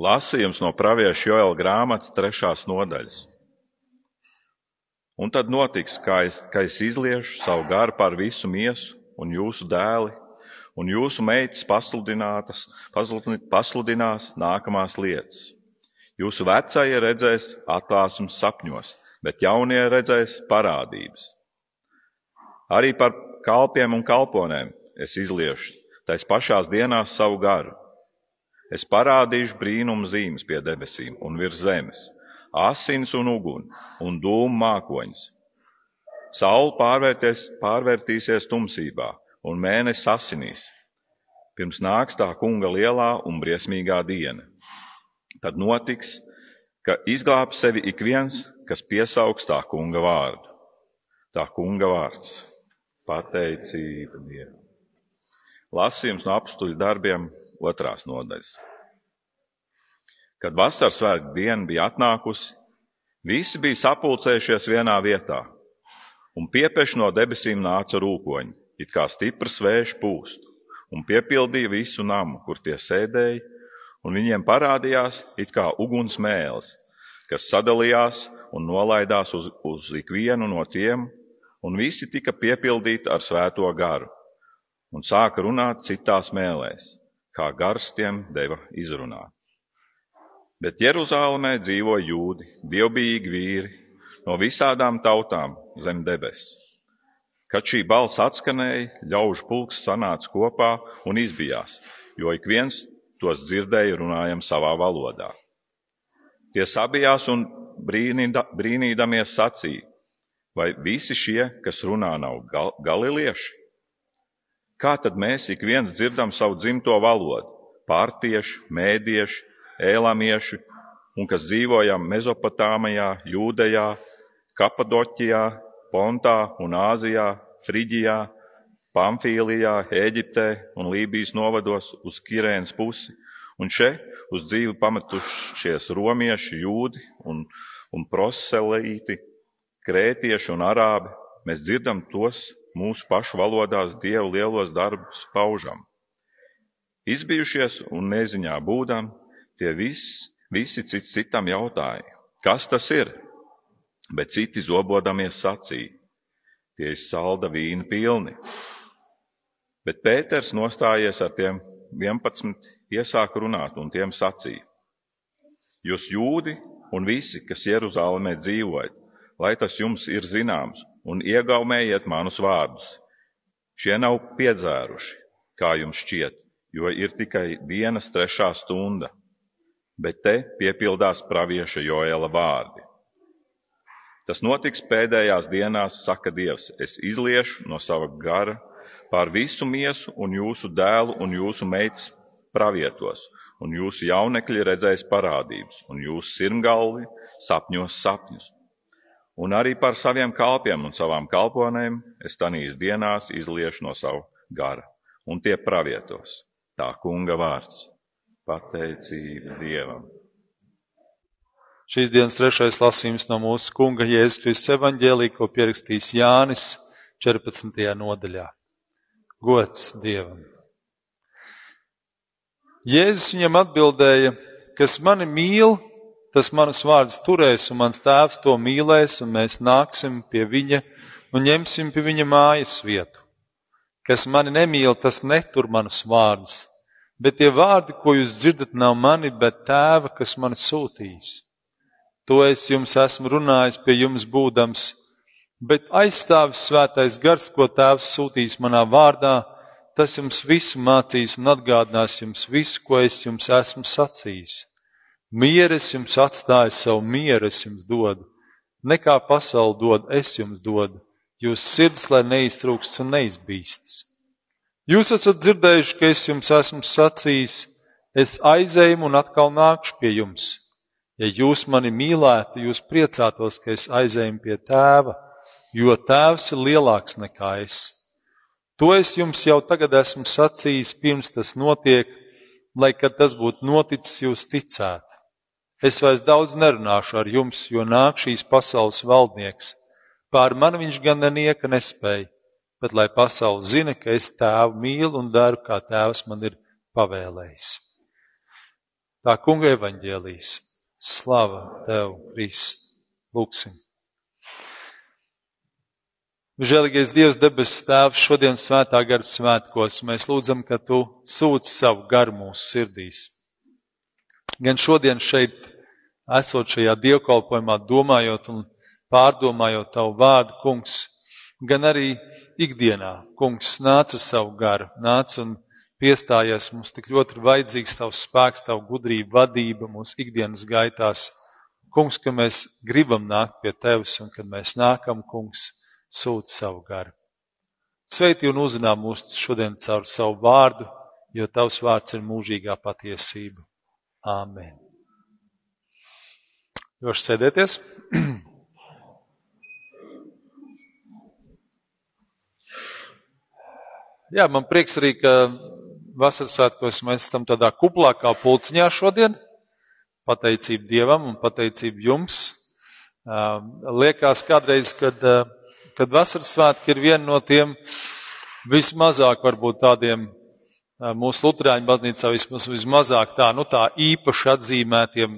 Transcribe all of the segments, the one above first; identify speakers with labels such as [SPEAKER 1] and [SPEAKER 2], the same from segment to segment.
[SPEAKER 1] Lasījums no pravieša Joela grāmatas trešās nodaļas. Un tad notiks, kā es, kā es izliešu savu garu pār visu miesu, un jūsu dēli un jūsu meitas pasludinās nākamās lietas. Jūsu vecie redzēs atklāsmes sapņos, bet jaunie redzēs parādības. Arī par kalpiem un kalponēm es izliešu tais pašās dienās savu garu. Es parādīšu brīnumu zīmes pie debesīm un virs zemes, asins un uguni un dūmu mākoņus. Saula pārvērtīsies tumsībā un mēnesis asinīs, pirms nāks tā kunga lielā un briesmīgā diena. Tad notiks, ka izglāb sevi ik viens, kas piesaugs tā kunga vārdu. Tā kunga vārds - pateicība Dievam. Lasījums no apstuļu darbiem otrās nodaļas. Kad vasaras svētku diena bija atnākusi, visi bija sapulcējušies vienā vietā, un piepeši no debesīm nāca rūkoņi, it kā stiprs vējš pūst, un piepildīja visu namu, kur tie sēdēja, un viņiem parādījās it kā uguns mēls, kas sadalījās un nolaidās uz, uz ikvienu no tiem, un visi tika piepildīti ar svēto garu, un sāka runāt citās mēlēs, kā gars tiem deva izrunāt. Bet Jeruzālēmē dzīvo jūdi, dievbijīgi vīri no visādām tautām zem debesis Kad šī balss atskanēja, ļaužu pulks sanāca kopā un izbijās, jo ik viens tos dzirdēja runājam savā valodā. Tie sabijās un brīnīda, brīnīdamies sacīja, vai visi šie, kas runā, nav gal, galilieši? Kā tad mēs ik viens dzirdam savu dzimto valodu - pārtieši, mēdieši, ēlamieši, un kas dzīvojam Mezopotāmijā, Jūdejā, Kapadoķijā, Pontā un Āzijā, Friģijā, Pamfīlijā, Ēģiptē un Lībijas novados uz Kirēnas pusi, un šeit uz dzīvi pametušies romieši, jūdi un, un proselīti, krētieši un arābi, mēs dzirdam tos mūsu pašu valodās Dievu lielos darbus paužam. Izbijušies un neziņā būdam, tie visi, visi cits citam jautāja, kas tas ir? bet citi zobodamies sacīja: Tie ir salda vīna pilni. Bet Pēters nostājies ar tiem 11, iesāka runāt un tiem sacīja: Jūs jūdi un visi, kas Jeruzalemē dzīvojat, lai tas jums ir zināms, un iegaumējiet manus vārdus. Šie nav piedzēruši, kā jums šķiet, jo ir tikai dienas trešā stunda, bet te piepildās pravieša Joela vārdi. Tas notiks pēdējās dienās, saka Dievs. Es izliešu no sava gara pār visu miesu, un jūsu dēlu un jūsu meitas pravietos, un jūsu jaunekļi redzēs parādības, un jūsu sirmgalvi sapņos sapņus. Un arī par saviem kalpiem un savām kalponēm es tanīs dienās izliešu no savu gara, un tie pravietos. Tā kunga vārds - pateicība Dievam.
[SPEAKER 2] Šīs dienas trešais lasījums no mūsu kunga Jēzus Kristus evaņģēlī, ko pierakstījis Jānis 14. nodaļā. Gods Dievam! Jēzus viņam atbildēja, kas mani mīl, tas manus vārdus turēs, un mans tēvs to mīlēs, un mēs nāksim pie viņa un ņemsim pie viņa mājas vietu. Kas mani nemīl, tas netur manus vārdus, bet tie vārdi, ko jūs dzirdat, nav mani, bet tēva, kas mani sūtīs. To es jums esmu runājis pie jums būdams, bet aizstāvis svētais gars, ko tēvs sūtīs manā vārdā, tas jums visu mācīs un atgādinās jums visu, ko es jums esmu sacījis. Mieru es jums atstāju, savu mieru es jums dodu. Nekā pasauli dod, es jums dodu. Jūs sirds, lai neiztrūkst un neizbīstas. Jūs esat dzirdējuši, ka es jums esmu sacījis, es aizēju un atkal nākšu pie jums. Ja jūs mani mīlētu, jūs priecātos, ka es aizēju pie tēva, jo tēvs ir lielāks nekā es. To es jums jau tagad esmu sacījis, pirms tas notiek, lai, kad tas būtu noticis, jūs ticētu. Es vairs daudz nerunāšu ar jums, jo nāk šīs pasaules valdnieks. Pār mani viņš gan nenieka nespēja, bet lai pasaule zina, ka es tēvu mīlu un daru, kā tēvs man ir pavēlējis. tā kunga evaņģēlīs. Slava Tev, Krist! Lūksim! Žēlīgais Dievs, debesu Tēvs, šodien svētā gara svētkos mēs lūdzam, ka Tu sūti savu garu mūsu sirdīs. Gan šodien šeit, esot šajā dievkalpojumā, domājot un pārdomājot Tavu vārdu, kungs, gan arī ikdienā, kungs, nāc ar savu garu, nāc un piestājies, mums tik ļoti ir vajadzīgs Tavs spēks, Tavu gudrību, vadība mūsu ikdienas gaitās. Kungs, ka mēs gribam nākt pie Tevis un kad mēs nākam, kungs, sūta savu garu. Sveiti un uzrunā mūs šodien caur savu vārdu, jo tavs vārds ir mūžīgā patiesība. Āmen. Joši sēdieties. Jā, man prieks arī, ka vasaras svētkos mēs esam tādā kuplākā pulciņā šodien. Pateicība Dievam un pateicība jums. Liekas kādreiz, kad kad vasaras svētki ir viena no tiem vismazāk varbūt tādiem mūsu Lutāņu baznīcā vismaz vismazāk tā, nu tā īpaši atzīmētiem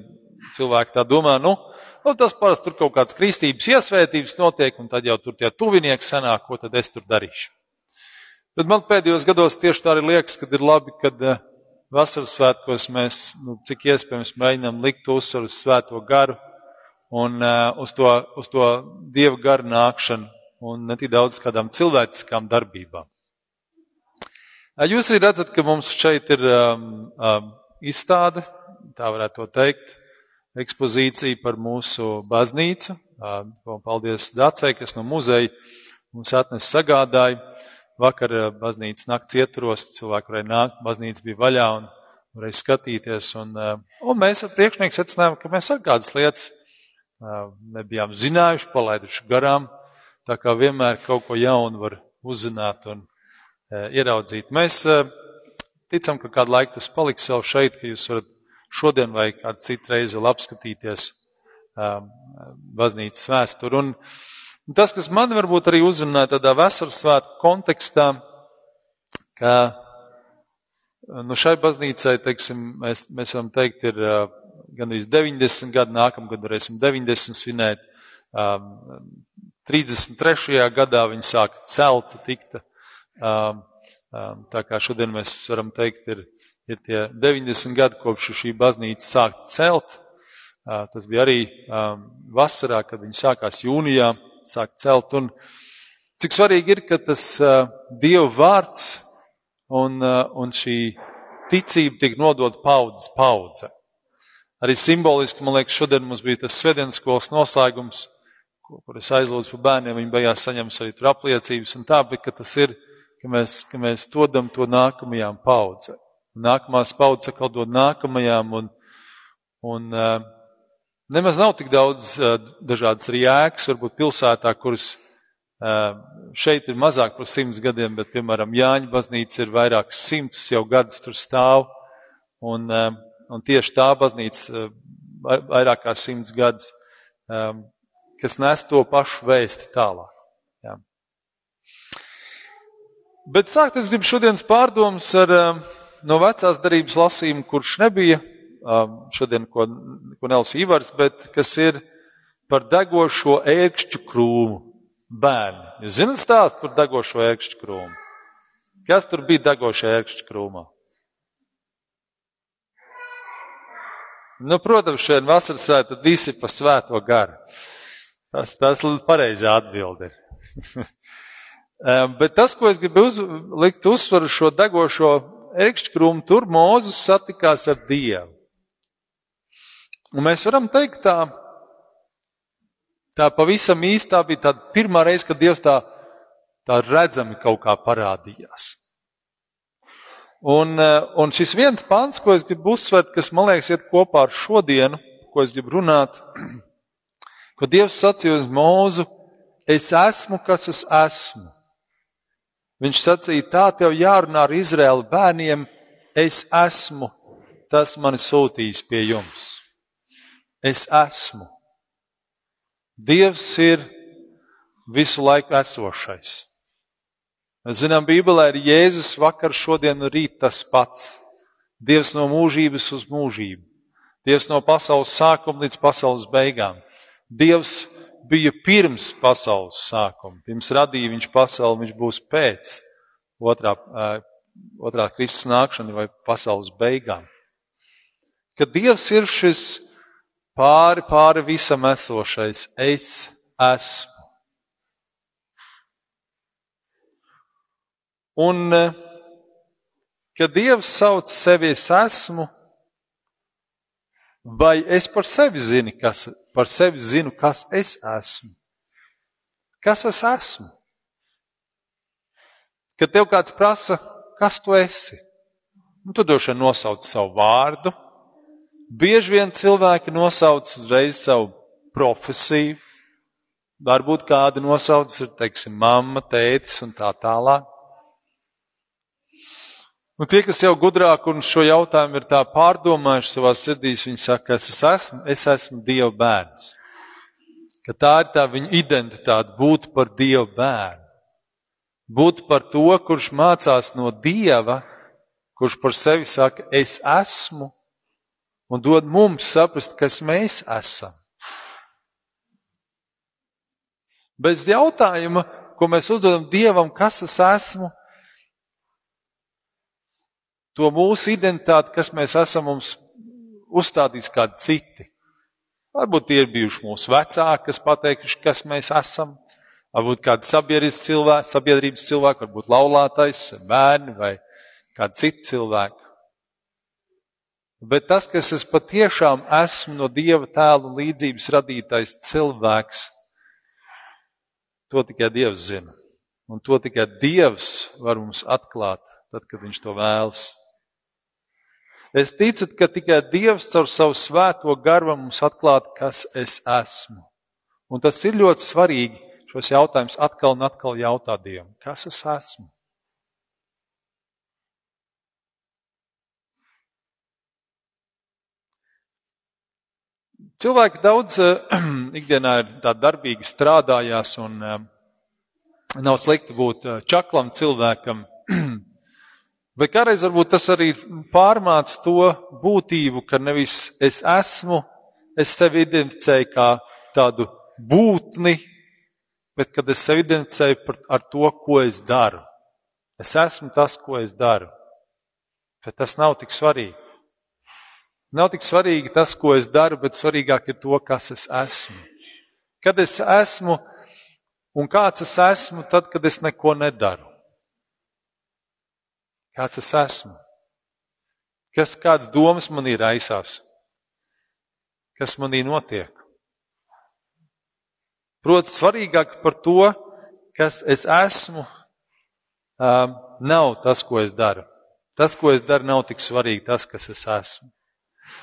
[SPEAKER 2] cilvēki tā domā, nu, nu tas parasti tur kaut kāds kristības iesvētības notiek, un tad jau tur tie tuvinieki sanāk, ko tad es tur darīšu. Bet man pēdējos gados tieši tā arī liekas, ka ir labi, kad vasaras svētkos mēs, nu, cik iespējams, mēģinām likt uzsvaru uz svēto garu un uh, uz, to, uz to dievu garu nākšanu un ne tik daudz kādām cilvēciskām darbībām. Jūs arī redzat, ka mums šeit ir um, um, izstāde, tā varētu teikt, ekspozīcija par mūsu baznīcu. Um, paldies Dācei, kas no muzeja mums atnes sagādāja. Vakar uh, baznīcas nakts ietros, cilvēki varēja nākt, baznīca bija vaļā un varēja skatīties. Un, uh, un mēs ar priekšnieku secinājām, ka mēs ar kādas lietas uh, nebijām zinājuši, palaiduši garām. Tā kā vienmēr kaut ko jaunu var uzzināt un ieraudzīt. Mēs ticam, ka kādu laiku tas paliks jau šeit, ka jūs varat šodien vai kādu citu reizi vēl apskatīties baznīcas vēsturi. Un, un tas, kas man varbūt arī uzrunāja tādā vasaras svētku kontekstā, ka nu šai baznīcai, teiksim, mēs, mēs varam teikt, ir gan arī 90 gadi, nākamgad varēsim 90 svinēt. 33. gadā viņi sāka celt, tikta. Um, um, tā kā šodien mēs varam teikt, ir, ir tie 90 gadi, kopš šī baznīca sāka celt. Tas bija arī vasarā, kad viņi sākās jūnijā, sāk celt. Un cik svarīgi ir, ka tas uh, Dieva vārds un, uh, un šī ticība tiek nodot paudzes paudze. Arī simboliski, man liekas, šodien mums bija tas svedienas skolas noslēgums kur es aizlūdzu par bērniem, viņi beigās saņems arī tur apliecības un tā, bet tas ir, ka mēs, ka mēs dodam to nākamajām paudzēm. Nākamās paudzes atkal dod nākamajām un, un uh, nemaz nav tik daudz dažādas arī ēkas, varbūt pilsētā, kuras šeit ir mazāk par simts gadiem, bet, piemēram, Jāņa baznīca ir vairākas simtus jau gadus tur stāv, un, un tieši tā baznīca vairāk kā simts gadus kas nes to pašu vēsti tālāk. Jā. Bet sākt es gribu šodienas pārdomas ar no vecās darības lasījumu, kurš nebija šodien, ko, ko Nels Ivars, bet kas ir par degošo ērkšķu krūmu bērni. Jūs zināt stāst par degošo ērkšķu krūmu? Kas tur bija degošajā ērkšķu krūmā? Nu, protams, šodien vasaras svētā visi pa svēto garu. Tas, tas pareizā atbilde ir. Bet tas, ko es gribu uz, likt uzsvaru šo degošo ekšķkrūmu, tur Mūzus satikās ar Dievu. Un mēs varam teikt tā, tā pavisam īstā bija tā pirmā reize, kad Dievs tā, tā redzami kaut kā parādījās. Un, un šis viens pants, ko es gribu uzsvērt, kas man liekas iet kopā ar šodienu, ko es gribu runāt, Ko Dievs sacīja uz mūzu, es esmu, kas es esmu. Viņš sacīja, tā tev jārunā ar Izraēlu bērniem, es esmu, tas mani sūtīs pie jums. Es esmu. Dievs ir visu laiku esošais. Mēs zinām, Bībelē ir Jēzus vakar, šodien un rīt tas pats. Dievs no mūžības uz mūžību. Dievs no pasaules sākuma līdz pasaules beigām. Dievs bija pirms pasaules sākuma. Pirms radīja viņš pasauli, viņš būs pēc otrā, otrā Kristus nākšana vai pasaules beigām. Kad Dievs ir šis pāri, pāri visam esošais, es esmu. Un, kad Dievs sauc sevi es esmu, Vai es par sevi zinu, kas, par sevi zinu, kas es esmu? Kas es esmu? Kad tev kāds prasa, kas tu esi, nu, tu droši vien nosauc savu vārdu. Bieži vien cilvēki nosauc uzreiz savu profesiju. Varbūt kāda nosauc, ir, teiksim, mamma, tētis un tā tālāk. Un tie, kas jau gudrāk un šo jautājumu ir tā pārdomājuši savā sirdīs, viņi saka, es esmu, es esmu Dieva bērns. Ka tā ir tā viņa identitāte, būt par Dieva bērnu. Būt par to, kurš mācās no Dieva, kurš par sevi saka, es esmu, un dod mums saprast, kas mēs esam. Bez jautājuma, ko mēs uzdodam Dievam, kas es esmu, to mūsu identitāti, kas mēs esam, mums uzstādīs kādi citi. Varbūt tie ir bijuši mūsu vecāki, kas pateikuši, kas mēs esam. Varbūt kāds sabiedrības cilvēks, sabiedrības cilvēks, varbūt laulātais, bērni vai kādi citi cilvēki. Bet tas, kas es patiešām esmu no Dieva tēlu līdzības radītais cilvēks, to tikai Dievs zina. Un to tikai Dievs var mums atklāt, tad, kad Viņš to vēlas. Es ticu, ka tikai Dievs caur savu svēto garu mums atklāt, kas es esmu. Un tas ir ļoti svarīgi šos jautājumus atkal un atkal jautāt Dievam. Kas es esmu? Cilvēki daudz uh, ikdienā ir tā darbīgi strādājās un uh, nav slikti būt uh, čaklam cilvēkam, Vai kādreiz varbūt tas arī pārmāc to būtību, ka nevis es esmu, es sevi identificēju kā tādu būtni, bet kad es sevi identificēju ar to, ko es daru. Es esmu tas, ko es daru. Bet tas nav tik svarīgi. Nav tik svarīgi tas, ko es daru, bet svarīgāk ir to, kas es esmu. Kad es esmu un kāds es esmu, tad, kad es neko nedaru. Kāds es esmu? Kas, kādas domas manī raisās? Kas manī notiek? Protams, svarīgāk par to, kas es esmu, um, nav tas, ko es daru. Tas, ko es daru, nav tik svarīgi, tas, kas es esmu.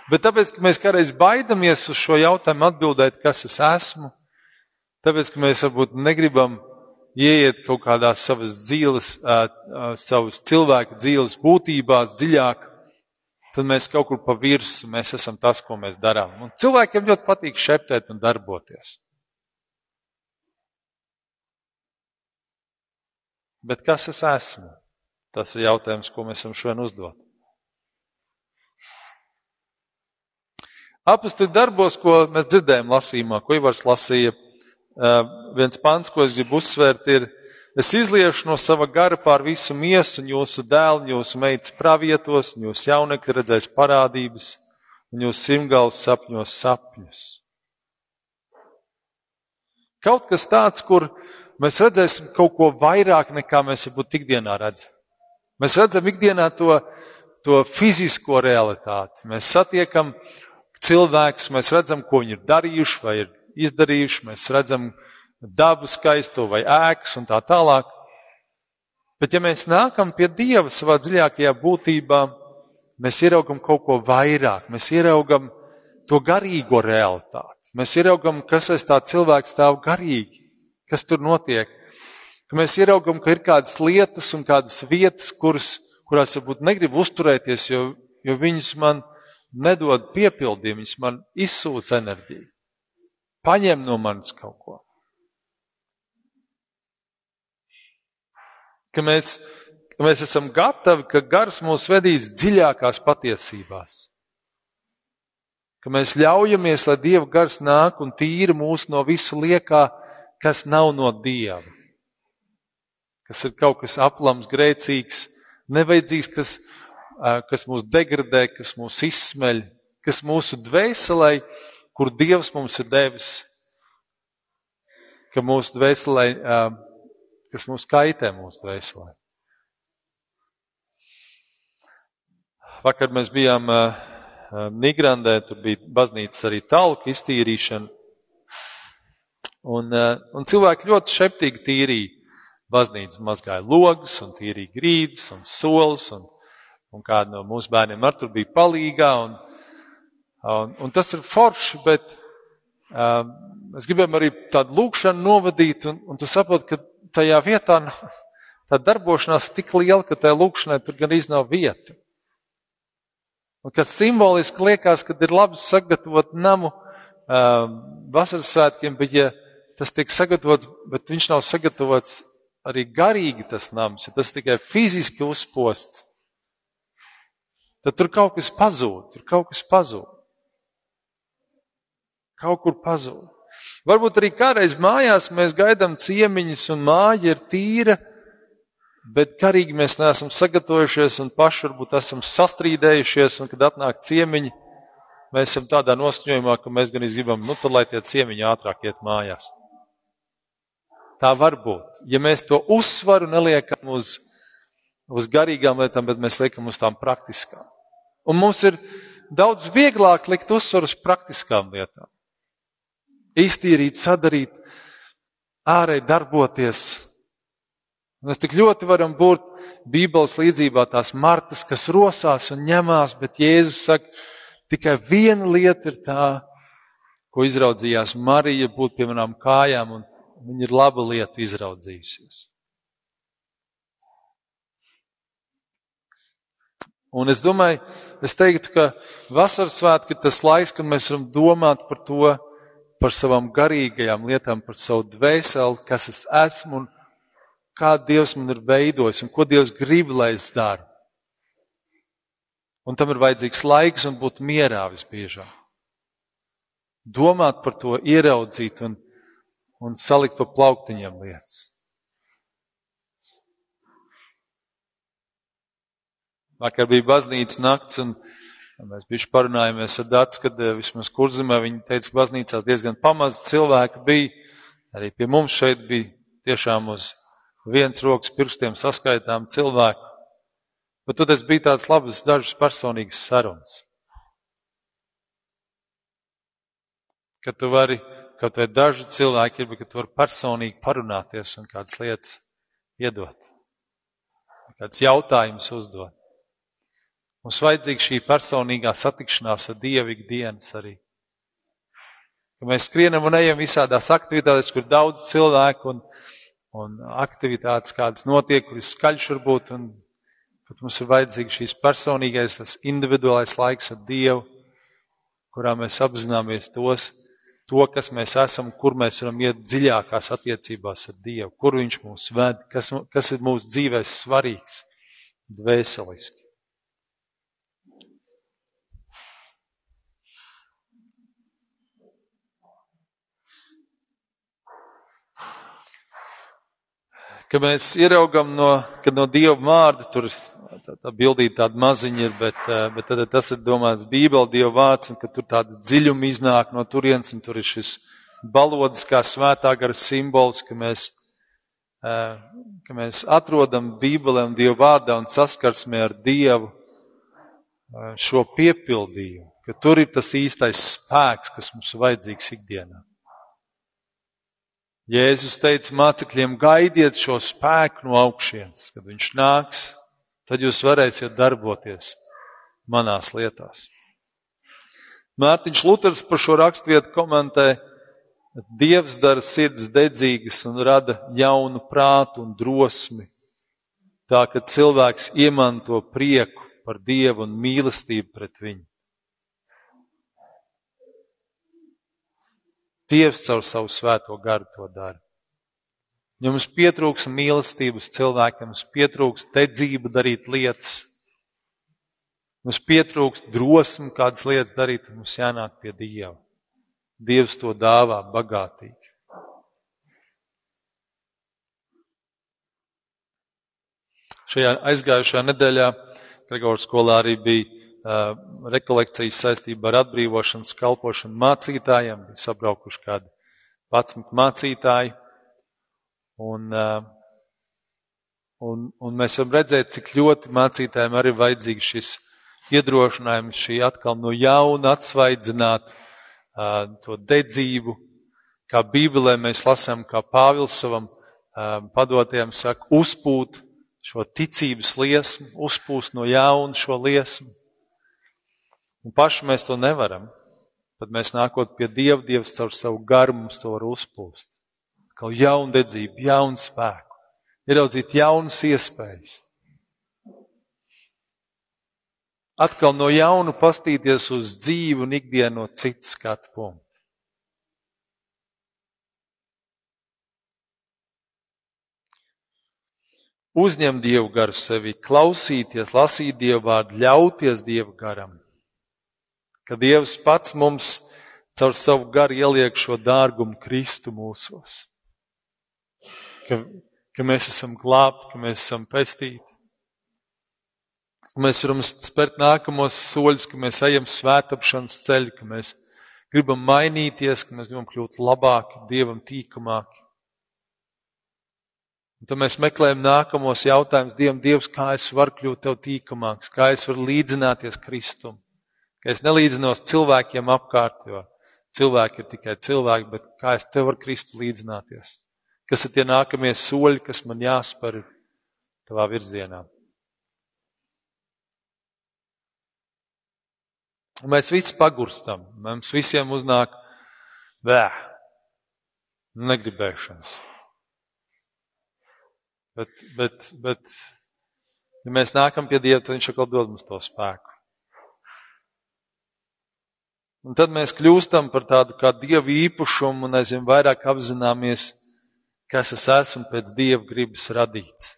[SPEAKER 2] Bet tāpēc, ka mēs kādreiz baidamies uz šo jautājumu atbildēt, kas es esmu, tāpēc, ka mēs varbūt negribam ieiet kaut kādās savas dzīves, savas cilvēku dzīves būtībās dziļāk, tad mēs kaut kur pa virsmu, mēs esam tas, ko mēs darām. Un cilvēkiem ļoti patīk šeptēt un darboties. Bet kas es esmu? Tas ir jautājums, ko mēs varam šodien uzdot. Apostoli darbos, ko mēs dzirdējām lasījumā, ko Ivars lasīja, viens pants, ko es gribu uzsvērt, ir, es izliešu no sava gara pār visu miesu, un jūsu dēlu, jūsu meitas pravietos, un jūsu jaunekļi redzēs parādības, un jūsu simgals sapņos sapņus. Kaut kas tāds, kur mēs redzēsim kaut ko vairāk nekā mēs varbūt ikdienā redzam. Mēs redzam ikdienā to, to fizisko realitāti. Mēs satiekam cilvēkus, mēs redzam, ko viņi ir darījuši vai ir izdarījuši, mēs redzam dabu skaisto vai ēkas un tā tālāk. Bet ja mēs nākam pie Dieva savā dziļākajā būtībā, mēs ieraugam kaut ko vairāk, mēs ieraugam to garīgo realitāti. Mēs ieraugam, kas aiz tā cilvēks stāv garīgi, kas tur notiek. Ka mēs ieraugam, ka ir kādas lietas un kādas vietas, kuras, kurās varbūt negribu uzturēties, jo, jo viņas man nedod piepildījumu, viņas man izsūta enerģiju paņem no manis kaut ko. Ka mēs, ka mēs esam gatavi, ka gars mūs vedīs dziļākās patiesībās. Ka mēs ļaujamies, lai Dieva gars nāk un tīra mūs no visa liekā, kas nav no Dieva. Kas ir kaut kas aplams, grēcīgs, nevajadzīgs, kas, kas mūs degradē, kas mūs izsmeļ, kas mūsu dvēselē, kur Dievs mums ir devis, ka mūsu dvēselē, kas mūs kaitē mūsu dvēselē. Vakar mēs bijām Nigrandē, tur bija baznīcas arī talka iztīrīšana. Un, un cilvēki ļoti šeptīgi tīrīja baznīcu, mazgāja logus un tīrīja grīdas un solis. Un, un kāda no mūsu bērniem ar tur bija palīgā. Un, un, un tas ir forši, bet um, mēs gribam arī tādu lūkšanu novadīt, un, un tu saproti, ka tajā vietā tā darbošanās ir tik liela, ka tajā lūkšanai tur gan iznāk vieta. Un kas simboliski liekas, kad ir labi sagatavot namu uh, vasaras svētkiem, bet ja tas tiek sagatavots, bet viņš nav sagatavots arī garīgi tas nams, ja tas tikai fiziski uzposts, tad tur kaut kas pazūd, tur kaut kas pazūd. Kaut kur pazūd. Varbūt arī kādreiz mājās mēs gaidām ciemiņus un māja ir tīra, bet karīgi mēs neesam sagatavojušies un paši varbūt esam sastrīdējušies, un kad atnāk ciemiņi, mēs esam tādā noskaņojumā, ka mēs gan gribam, nu tad lai tie ciemiņi ātrāk iet mājās. Tā var būt. Ja mēs to uzsvaru neliekam uz, uz garīgām lietām, bet mēs liekam uz tām praktiskām. Un mums ir daudz vieglāk likt uzsvaru uz praktiskām lietām. Iztīrīt, sadarīt, ārēji darboties, Mēs tik ļoti varam būt Bībeles līdzībā tās martas, kas rosās un ņemās, bet Jēzus saka, tikai viena lieta ir tā, ko izraudzījās Marija, būt pie manām kājām, un viņa ir laba lieta izraudzījusies. Un es domāju, es teiktu, ka vasaras svētki ir tas laiks, kad mēs varam domāt par to, par savām garīgajām lietām, par savu dvēseli, kas es esmu un kā Dievs man ir veidojis un ko Dievs grib, lai es daru. Un tam ir vajadzīgs laiks un būt mierā visbiežāk. Domāt par to, ieraudzīt un, un salikt pa plauktiņiem lietas. Vakar bija baznīcas nakts, un mēs bieži parunājāmies ar Dācis, kad eh, vismaz kurzemē viņi teica, ka baznīcās diezgan pamaz cilvēki bija. Arī pie mums šeit bija tiešām uz viens rokas pirkstiem saskaitām cilvēku. Bet tad es biju tāds labs, dažas personīgas sarunas. Ka tu vari, kaut vai daži cilvēki ir, bet ka tu vari personīgi parunāties un kādas lietas iedot. Kāds jautājums uzdot. Mums vajadzīga šī personīgā satikšanās ar Dievu ikdienas arī. Ka mēs skrienam un ejam visādās aktivitātēs, kur daudz cilvēku un, un aktivitātes, kādas notiek, kuras skaļš var būt, un pat mums ir vajadzīgs šīs personīgais, tas individuālais laiks ar Dievu, kurā mēs apzināmies tos, to, kas mēs esam, kur mēs varam iet dziļākās attiecībās ar Dievu, kur Viņš mūs ved, kas, kas ir mūsu dzīvēs svarīgs, dvēseliski. Ka mēs ieraugam no, no Dieva vārda tur tā, tā bildīt tāda maziņa ir, bet, eh, bet tad tas ir domāts Bībeli Dieva vārds, un ka tur tāda dziļuma iznāk no turienes, un tur ir šis balodas kā svētā gara simbols, ka mēs, eh, ka mēs atrodam Bībelē un Dieva vārdā un saskarsmē ar Dievu eh, šo piepildījumu, ka tur ir tas īstais spēks, kas mums vajadzīgs ikdienā. Jēzus teica mācekļiem, gaidiet šo spēku no augšienes, kad viņš nāks, tad jūs varēsiet darboties manās lietās. Mārtiņš Luters par šo raksturvietu komentē, Dievs dara sirds dedzīgas un rada jaunu prātu un drosmi, tā ka cilvēks iemanto prieku par Dievu un mīlestību pret viņu. Dievs caur savu svēto garu to dara. Ja mums pietrūks mīlestības cilvēkiem, mums pietrūks dedzība darīt lietas, Mums pietrūkst drosmi kādas lietas darīt, tad mums jānāk pie Dieva. Dievs to dāvā bagātīgi. Šajā aizgājušajā nedēļā Gregors skolā arī bija rekolekcijas saistībā ar atbrīvošanas kalpošanu mācītājiem. Bija sabraukuši kādi 11 mācītāji. Un, uh, un, un mēs varam redzēt, cik ļoti mācītājiem arī vajadzīgs šis iedrošinājums, šī atkal no jauna atsvaidzināt uh, to dedzību, kā Bībelē mēs lasām, kā Pāvils savam uh, padotiem saka, uzpūt šo ticības liesmu, uzpūst no jauna šo liesmu. Un paši mēs to nevaram. Tad mēs nākot pie Dieva, Dievs caur savu garu mums to var uzpūst. Kaut jaunu dedzību, jaunu spēku, ieraudzīt jaunas iespējas atkal no jauna pastīties uz dzīvu un ikdienu no citas skatu punkta. Uzņemt dievu garu sevi, klausīties, lasīt dievu vārdu, ļauties dievu garam. Ka dievs pats mums caur savu garu ieliek šo dārgumu Kristu mūsos. Ka, ka mēs esam glābti, ka mēs esam pestīti Mēs varam spērt nākamos soļus, ka mēs ejam svētāpšanas ceļu, ka mēs gribam mainīties, ka mēs gribam kļūt labāki, dievam tīkamāki. Un tad mēs meklējam nākamos jautājumus Dievam, Dievs, kā es varu kļūt tev tīkamāks, kā es varu līdzināties Kristum, ka es nelīdzinos cilvēkiem apkārt, jo cilvēki ir tikai cilvēki, bet kā es tev varu Kristu līdzināties. Kas ir tie nākamie soļi, kas man jāspēr tavā virzienā? Un mēs visi pagurstam. Mums visiem uznāk vē, negribēšanas. Bet, bet, bet, ja mēs nākam pie Dieva, tad Viņš atkal dod mums to spēku. Un tad mēs kļūstam par tādu kā Dieva īpašumu un aizvien vairāk apzināmies, kas es esmu pēc Dieva gribas radīts.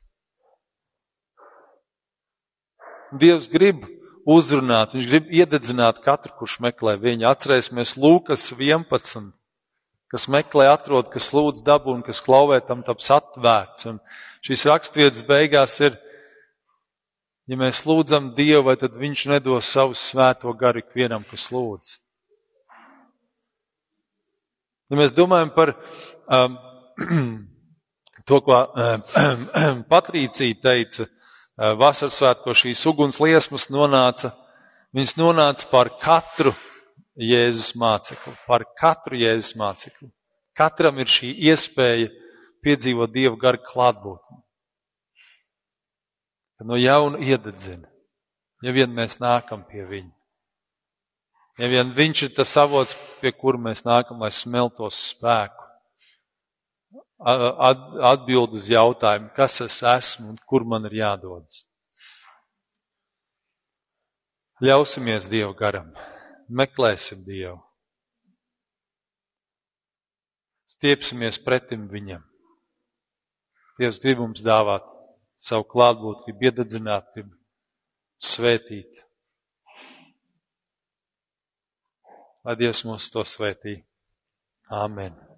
[SPEAKER 2] Dievs grib uzrunāt, viņš grib iededzināt katru, kurš meklē viņu. Atcerēsimies Lūkas 11, kas meklē, atrod, kas lūdz dabu un kas klauvē tam taps atvērts. Un šīs rakstvietas beigās ir, ja mēs lūdzam Dievu, vai tad viņš nedos savu svēto garu ikvienam, kas lūdz. Ja mēs domājam par um, to, ko um, Patrīcija teica, Eh, vasaras svētko šīs uguns liesmas nonāca, viņas nonāca par katru Jēzus mācekli, par katru Jēzus mācekli. Katram ir šī iespēja piedzīvot Dievu garu klātbūtni. No jauna iededzina, ja vien mēs nākam pie viņa. Ja vien viņš ir tas avots, pie kura mēs nākam, lai smeltos spēku atbild uz jautājumu, kas es esmu un kur man ir jādodas. Ļausimies Dievu garam, meklēsim Dievu, stiepsimies pretim Viņam. Dievs grib mums dāvāt savu klātbūtni, iededzināt, grib svētīt. Lai Dievs mūs to svētī. Āmen.